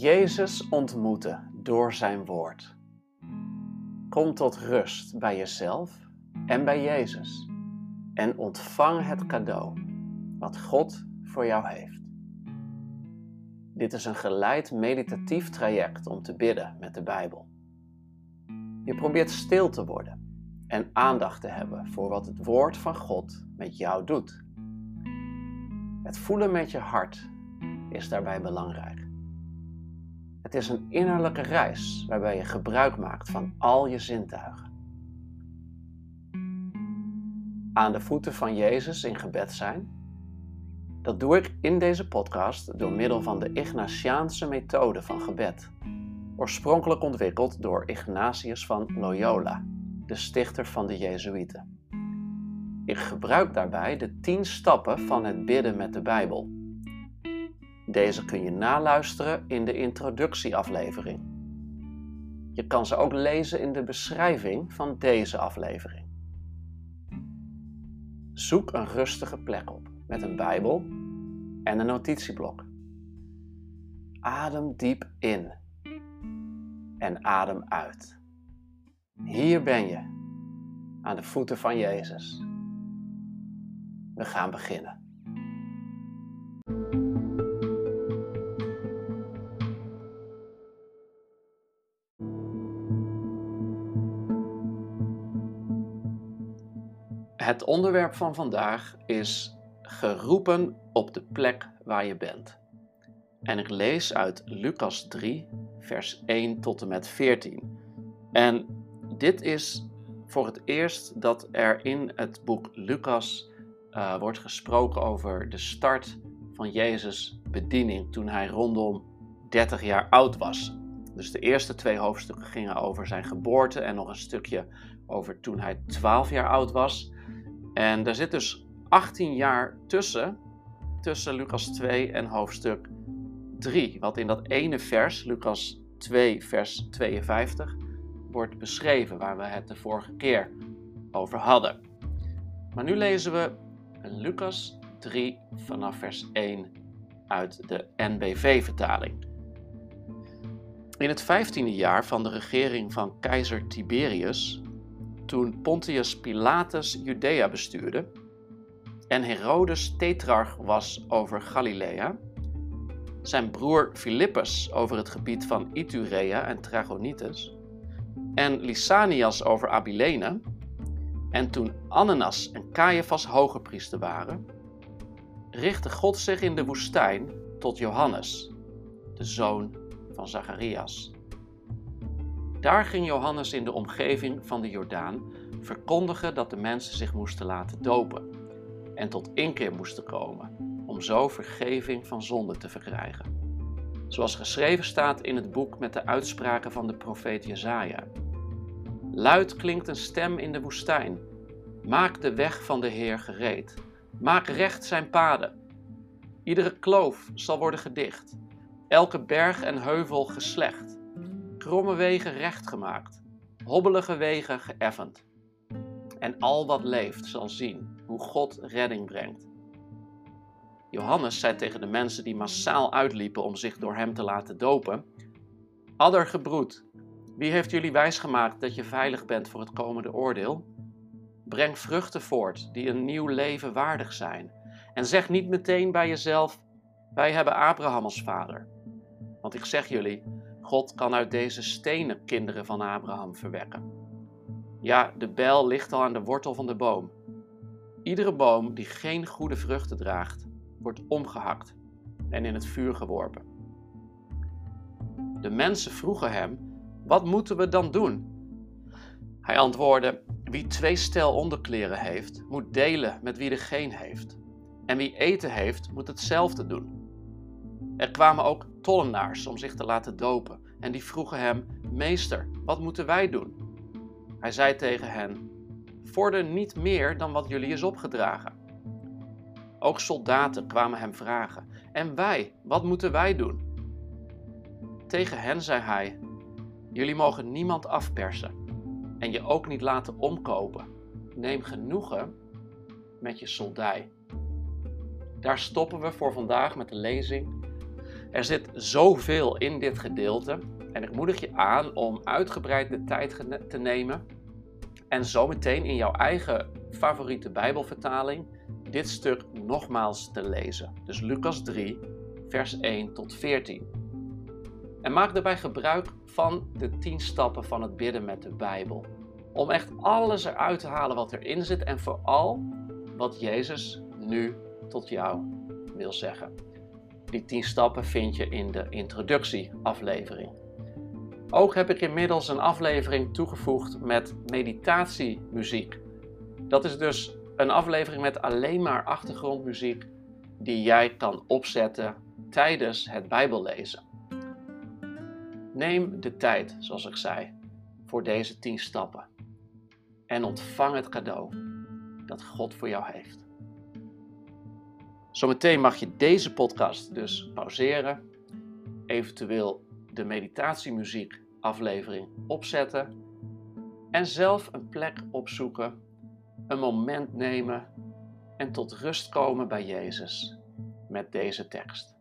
Jezus ontmoeten door zijn woord. Kom tot rust bij jezelf en bij Jezus en ontvang het cadeau wat God voor jou heeft. Dit is een geleid meditatief traject om te bidden met de Bijbel. Je probeert stil te worden en aandacht te hebben voor wat het woord van God met jou doet. Het voelen met je hart is daarbij belangrijk. Het is een innerlijke reis waarbij je gebruik maakt van al je zintuigen. Aan de voeten van Jezus in gebed zijn. Dat doe ik in deze podcast door middel van de Ignatiaanse methode van gebed, oorspronkelijk ontwikkeld door Ignatius van Loyola, de stichter van de Jezuïeten. Ik gebruik daarbij de tien stappen van het bidden met de Bijbel deze kun je naluisteren in de introductieaflevering. Je kan ze ook lezen in de beschrijving van deze aflevering. Zoek een rustige plek op met een Bijbel en een notitieblok. Adem diep in en adem uit. Hier ben je, aan de voeten van Jezus. We gaan beginnen. Het onderwerp van vandaag is geroepen op de plek waar je bent. En ik lees uit Lucas 3, vers 1 tot en met 14. En dit is voor het eerst dat er in het boek Lucas uh, wordt gesproken over de start van Jezus' bediening toen hij rondom 30 jaar oud was. Dus de eerste twee hoofdstukken gingen over zijn geboorte en nog een stukje over toen hij 12 jaar oud was. En daar zit dus 18 jaar tussen, tussen Lucas 2 en hoofdstuk 3. Wat in dat ene vers, Lucas 2, vers 52, wordt beschreven, waar we het de vorige keer over hadden. Maar nu lezen we Lucas 3 vanaf vers 1 uit de NBV-vertaling. In het vijftiende jaar van de regering van keizer Tiberius toen Pontius Pilatus Judea bestuurde en Herodes tetrarch was over Galilea, zijn broer Philippus over het gebied van Iturea en Trachonitis, en Lysanias over Abilene, en toen Ananias en Caiaphas hoge priester waren, richtte God zich in de woestijn tot Johannes, de zoon van Zacharias. Daar ging Johannes in de omgeving van de Jordaan verkondigen dat de mensen zich moesten laten dopen en tot inkeer moesten komen, om zo vergeving van zonde te verkrijgen. Zoals geschreven staat in het boek met de uitspraken van de profeet Jezaja. Luid klinkt een stem in de woestijn. Maak de weg van de Heer gereed. Maak recht zijn paden. Iedere kloof zal worden gedicht, elke berg en heuvel geslecht kromme wegen rechtgemaakt, hobbelige wegen geëffend. En al wat leeft zal zien hoe God redding brengt. Johannes zei tegen de mensen die massaal uitliepen om zich door hem te laten dopen: Adder gebroed, wie heeft jullie wijsgemaakt dat je veilig bent voor het komende oordeel? Breng vruchten voort die een nieuw leven waardig zijn. En zeg niet meteen bij jezelf: Wij hebben Abraham als vader. Want ik zeg jullie, God kan uit deze stenen kinderen van Abraham verwekken. Ja, de bijl ligt al aan de wortel van de boom. Iedere boom die geen goede vruchten draagt, wordt omgehakt en in het vuur geworpen. De mensen vroegen hem: Wat moeten we dan doen? Hij antwoordde: Wie twee stel onderkleren heeft, moet delen met wie er geen heeft. En wie eten heeft, moet hetzelfde doen. Er kwamen ook tollenaars om zich te laten dopen en die vroegen hem: Meester, wat moeten wij doen? Hij zei tegen hen: Vorder niet meer dan wat jullie is opgedragen. Ook soldaten kwamen hem vragen: En wij, wat moeten wij doen? Tegen hen zei hij: Jullie mogen niemand afpersen en je ook niet laten omkopen. Neem genoegen met je soldij. Daar stoppen we voor vandaag met de lezing Er zit zoveel in dit gedeelte en ik moedig je aan om uitgebreid de tijd te nemen en zometeen in jouw eigen favoriete Bijbelvertaling dit stuk nogmaals te lezen. Dus Lucas 3, vers 1 tot 14. En maak daarbij gebruik van de 10 stappen van het bidden met de Bijbel. Om echt alles eruit te halen wat erin zit en vooral wat Jezus nu tot jou wil zeggen. Die 10 stappen vind je in de introductieaflevering. Ook heb ik inmiddels een aflevering toegevoegd met meditatiemuziek. Dat is dus een aflevering met alleen maar achtergrondmuziek die jij kan opzetten tijdens het Bijbellezen. Neem de tijd, zoals ik zei, voor deze 10 stappen en ontvang het cadeau dat God voor jou heeft. Zometeen mag je deze podcast dus pauzeren, eventueel de meditatiemuziek aflevering opzetten en zelf een plek opzoeken, een moment nemen en tot rust komen bij Jezus met deze tekst.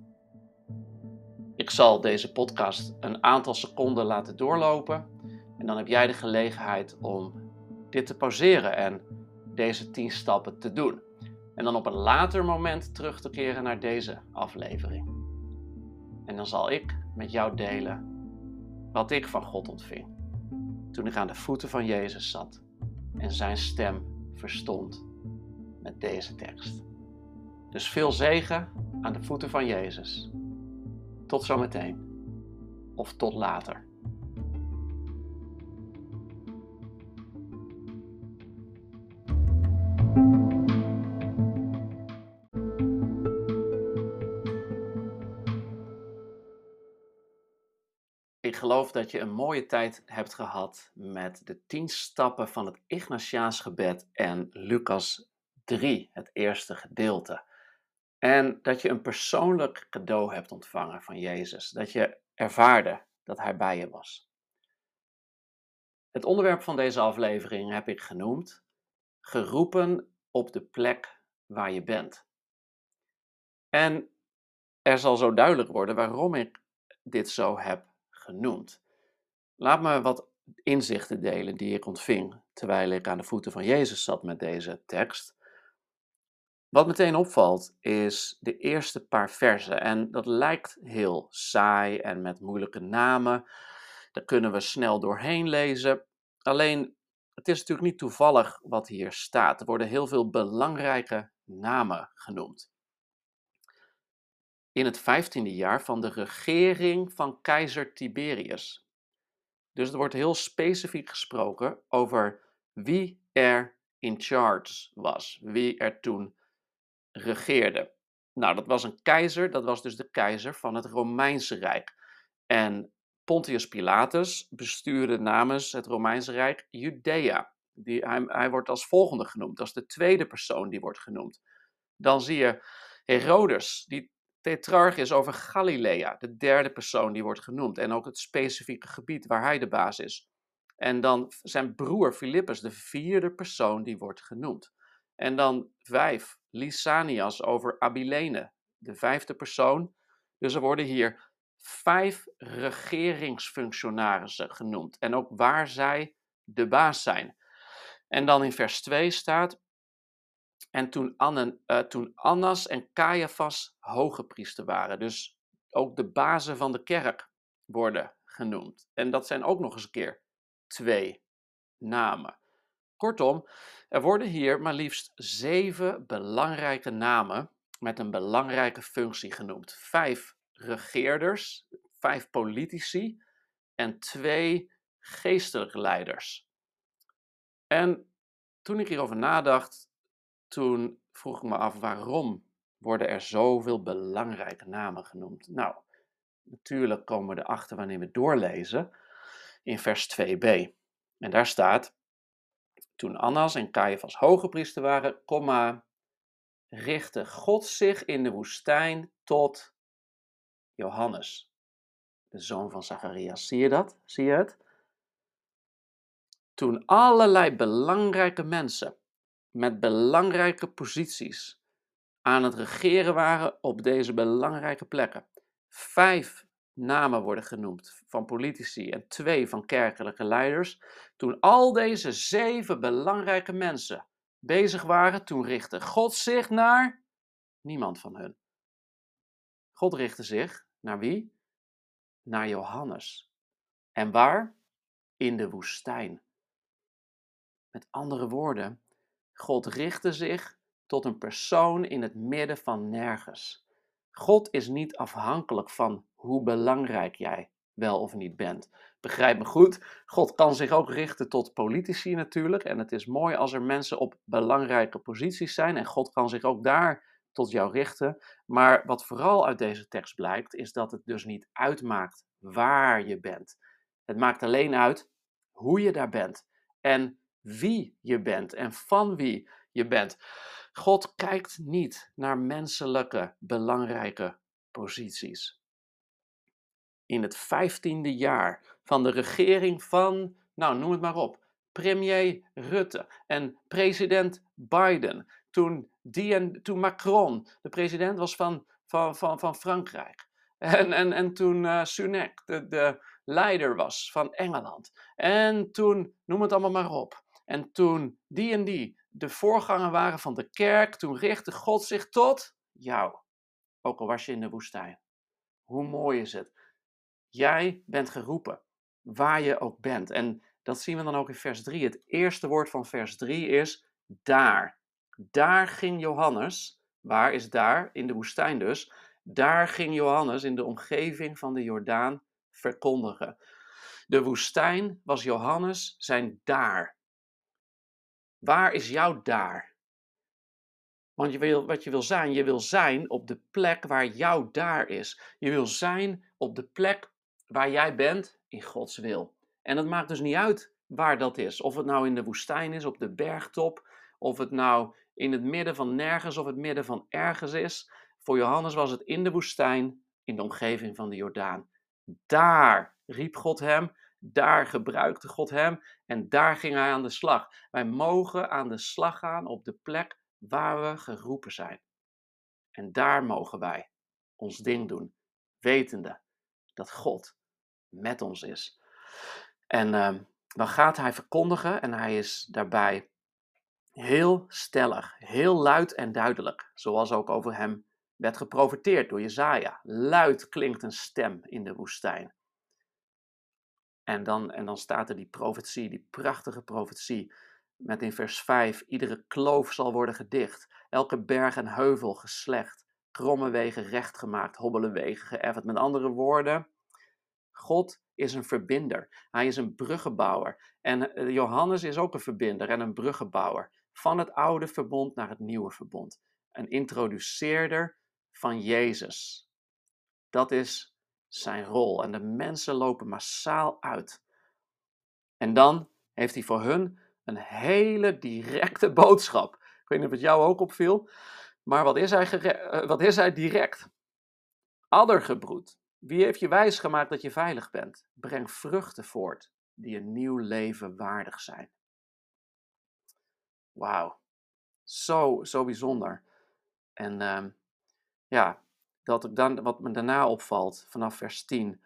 Ik zal deze podcast een aantal seconden laten doorlopen en dan heb jij de gelegenheid om dit te pauzeren en deze 10 stappen te doen. En dan op een later moment terug te keren naar deze aflevering. En dan zal ik met jou delen wat ik van God ontving toen ik aan de voeten van Jezus zat en zijn stem verstond met deze tekst. Dus veel zegen aan de voeten van Jezus. Tot zometeen of tot later. Geloof dat je een mooie tijd hebt gehad met de tien stappen van het Ignatiaans gebed en Lucas 3, het eerste gedeelte. En dat je een persoonlijk cadeau hebt ontvangen van Jezus. Dat je ervaarde dat Hij bij je was. Het onderwerp van deze aflevering heb ik genoemd: geroepen op de plek waar je bent. En er zal zo duidelijk worden waarom ik dit zo heb genoemd. Laat me wat inzichten delen die ik ontving terwijl ik aan de voeten van Jezus zat met deze tekst. Wat meteen opvalt is de eerste paar versen. En dat lijkt heel saai en met moeilijke namen. Daar kunnen we snel doorheen lezen. Alleen, het is natuurlijk niet toevallig wat hier staat. Er worden heel veel belangrijke namen genoemd in het vijftiende jaar van de regering van keizer Tiberius. Dus er wordt heel specifiek gesproken over wie er in charge was, wie er toen regeerde. Nou, dat was een keizer, dat was dus de keizer van het Romeinse Rijk. En Pontius Pilatus bestuurde namens het Romeinse Rijk Judea. Die, hij, hij wordt als volgende genoemd, dat is de tweede persoon die wordt genoemd. Dan zie je Herodes, die tetrarch is over Galilea, de derde persoon die wordt genoemd. En ook het specifieke gebied waar hij de baas is. En dan zijn broer Filippus, de vierde persoon die wordt genoemd. En dan vijf, Lysanias over Abilene, de vijfde persoon. Dus er worden hier vijf regeringsfunctionarissen genoemd. En ook waar zij de baas zijn. En dan in vers 2 staat: en toen, uh, toen Annas en Caiaphas hoge priester waren. Dus ook de bazen van de kerk worden genoemd. En dat zijn ook nog eens een keer twee namen. Kortom, er worden hier maar liefst zeven belangrijke namen met een belangrijke functie genoemd. Vijf regeerders, vijf politici en twee geestelijke leiders. En toen ik hierover nadacht, toen vroeg ik me af waarom worden er zoveel belangrijke namen genoemd. Nou, natuurlijk komen we erachter wanneer we doorlezen in vers 2b. En daar staat, toen Annas en Caiaphas hoge priester waren, richtte God zich in de woestijn tot Johannes, de zoon van Zacharias. Zie je dat? Zie je het? Toen allerlei belangrijke mensen met belangrijke posities aan het regeren waren op deze belangrijke plekken. vijf namen worden genoemd van politici en twee van kerkelijke leiders. Toen al deze zeven belangrijke mensen bezig waren, toen richtte God zich naar niemand van hun. God richtte zich naar wie? Naar Johannes. En waar? In de woestijn. Met andere woorden, God richtte zich tot een persoon in het midden van nergens. God is niet afhankelijk van hoe belangrijk jij wel of niet bent. Begrijp me goed, God kan zich ook richten tot politici natuurlijk. En het is mooi als er mensen op belangrijke posities zijn. En God kan zich ook daar tot jou richten. Maar wat vooral uit deze tekst blijkt, is dat het dus niet uitmaakt waar je bent. Het maakt alleen uit hoe je daar bent. En wie je bent en van wie je bent. God kijkt niet naar menselijke belangrijke posities. In het vijftiende jaar van de regering van, nou noem het maar op, premier Rutte en president Biden, toen, die en, toen Macron de president was van, van, van, van Frankrijk, en, en, en toen uh, Sunak de, de leider was van Engeland, en toen, noem het allemaal maar op, en toen die en die de voorganger waren van de kerk, toen richtte God zich tot jou. Ook al was je in de woestijn. Hoe mooi is het? Jij bent geroepen, waar je ook bent. En dat zien we dan ook in vers 3. Het eerste woord van vers 3 is daar. Daar ging Johannes. Waar is daar? In de woestijn dus. Daar ging Johannes in de omgeving van de Jordaan verkondigen. De woestijn was Johannes zijn daar. Waar is jouw daar? Want je wil, wat je wil zijn, je wil zijn op de plek waar jouw daar is. Je wil zijn op de plek waar jij bent in Gods wil. En het maakt dus niet uit waar dat is. Of het nou in de woestijn is, op de bergtop, of het nou in het midden van nergens of het midden van ergens is. Voor Johannes was het in de woestijn, in de omgeving van de Jordaan. Daar riep God hem daar gebruikte God hem en daar ging hij aan de slag. Wij mogen aan de slag gaan op de plek waar we geroepen zijn. En daar mogen wij ons ding doen, wetende dat God met ons is. En uh, dan gaat hij verkondigen en hij is daarbij heel stellig, heel luid en duidelijk, zoals ook over hem werd geprofeteerd door Jezaja. Luid klinkt een stem in de woestijn. En dan, en dan staat er die profetie, die prachtige profetie, met in vers 5, iedere kloof zal worden gedicht, elke berg en heuvel geslecht, kromme wegen recht gemaakt, hobbele wegen geëffend. Met andere woorden, God is een verbinder. Hij is een bruggenbouwer. En eh, Johannes is ook een verbinder en een bruggenbouwer. Van het oude verbond naar het nieuwe verbond. Een introduceerder van Jezus. Dat is zijn rol. En de mensen lopen massaal uit. En dan heeft hij voor hun een hele directe boodschap. Ik weet niet of het jou ook opviel, maar wat is hij, eh, wat is hij direct? Addergebroed. Wie heeft je wijsgemaakt dat je veilig bent? Breng vruchten voort die een nieuw leven waardig zijn. Wauw, zo, zo bijzonder. En uh, ja, dat dan, wat me daarna opvalt, vanaf vers 10,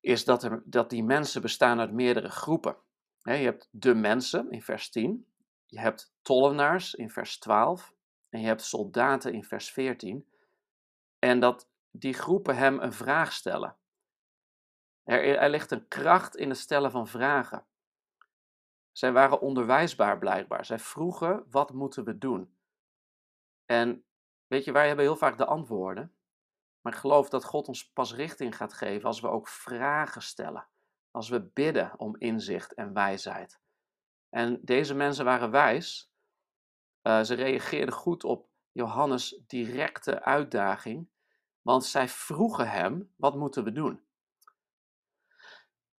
is dat, er, dat die mensen bestaan uit meerdere groepen. je hebt de mensen in vers 10, je hebt tollenaars in vers 12 en je hebt soldaten in vers 14. En dat die groepen hem een vraag stellen. Er, er ligt een kracht in het stellen van vragen. Zij waren onderwijsbaar blijkbaar. Zij vroegen: wat moeten we doen? En weet je, wij hebben heel vaak de antwoorden. Maar geloof dat God ons pas richting gaat geven als we ook vragen stellen. Als we bidden om inzicht en wijsheid. En deze mensen waren wijs. Uh, ze reageerden goed op Johannes' directe uitdaging. Want zij vroegen hem: wat moeten we doen?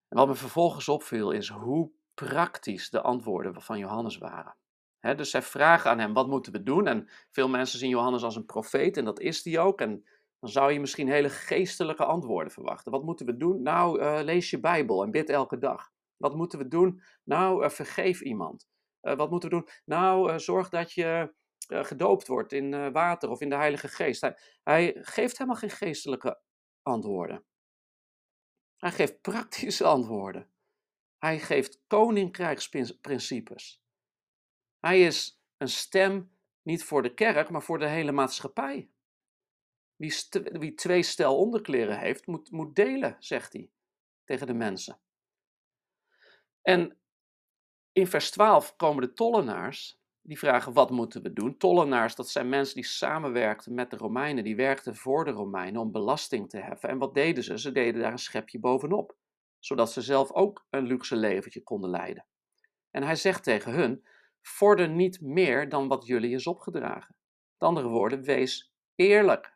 En wat me vervolgens opviel is hoe praktisch de antwoorden van Johannes waren. dus zij vragen aan hem: wat moeten we doen? En veel mensen zien Johannes als een profeet en dat is hij ook. En dan zou je misschien hele geestelijke antwoorden verwachten. Wat moeten we doen? Nou, uh, lees je Bijbel en bid elke dag. Wat moeten we doen? Nou, uh, vergeef iemand. Uh, wat moeten we doen? Nou, zorg dat je gedoopt wordt in water of in de Heilige Geest. Hij, geeft helemaal geen geestelijke antwoorden. Hij geeft praktische antwoorden. Hij geeft koninkrijksprincipes. Hij is een stem niet voor de kerk, maar voor de hele maatschappij. Wie, twee stel onderkleren heeft, moet, moet delen, zegt hij tegen de mensen. En in vers 12 komen de tollenaars, die vragen wat moeten we doen. Tollenaars, dat zijn mensen die samenwerkten met de Romeinen, die werkten voor de Romeinen om belasting te heffen. En wat deden ze? Ze deden daar een schepje bovenop, zodat ze zelf ook een luxe leventje konden leiden. En hij zegt tegen hun, vorder niet meer dan wat jullie is opgedragen. Met andere woorden, wees eerlijk.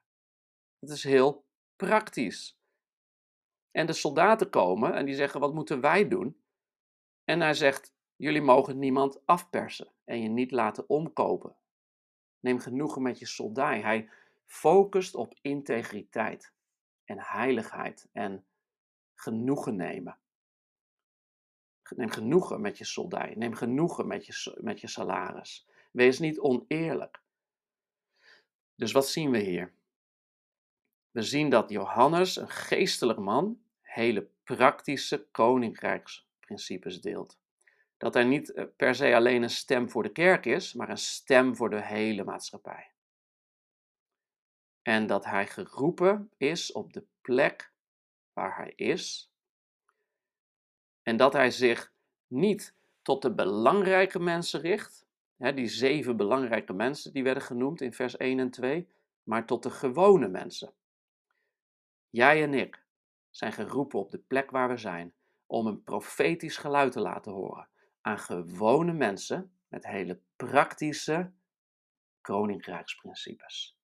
Het is heel praktisch. En de soldaten komen en die zeggen: Wat moeten wij doen? En hij zegt: Jullie mogen niemand afpersen en je niet laten omkopen. Neem genoegen met je soldij. Hij focust op integriteit en heiligheid en genoegen nemen. Neem genoegen met je soldij. Neem genoegen met je, met je salaris. Wees niet oneerlijk. Dus wat zien we hier? We zien dat Johannes, een geestelijk man, hele praktische koninkrijksprincipes deelt. Dat hij niet eh, per se alleen een stem voor de kerk is, maar een stem voor de hele maatschappij. En dat hij geroepen is op de plek waar hij is. En dat hij zich niet tot de belangrijke mensen richt, hè, die zeven belangrijke mensen die werden genoemd in vers 1 en 2, maar tot de gewone mensen. Jij en ik zijn geroepen op de plek waar we zijn om een profetisch geluid te laten horen aan gewone mensen met hele praktische koninkrijksprincipes.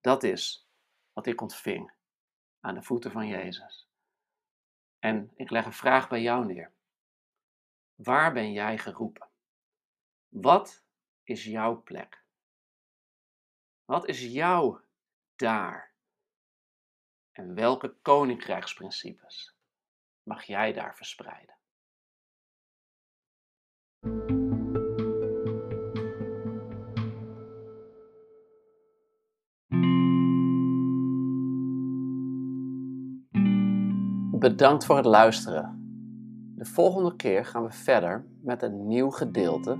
Dat is wat ik ontving aan de voeten van Jezus. En ik leg een vraag bij jou neer. Waar ben jij geroepen? Wat is jouw plek? Wat is jouw daar? En welke koninkrijksprincipes mag jij daar verspreiden? Bedankt voor het luisteren. De volgende keer gaan we verder met een nieuw gedeelte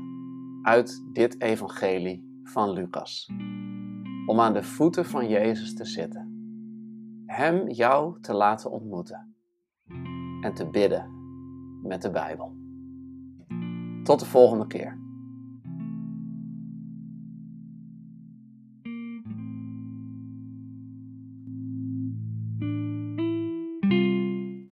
uit dit evangelie van Lucas. Om aan de voeten van Jezus te zitten. Hem jou te laten ontmoeten. En te bidden met de Bijbel. Tot de volgende keer.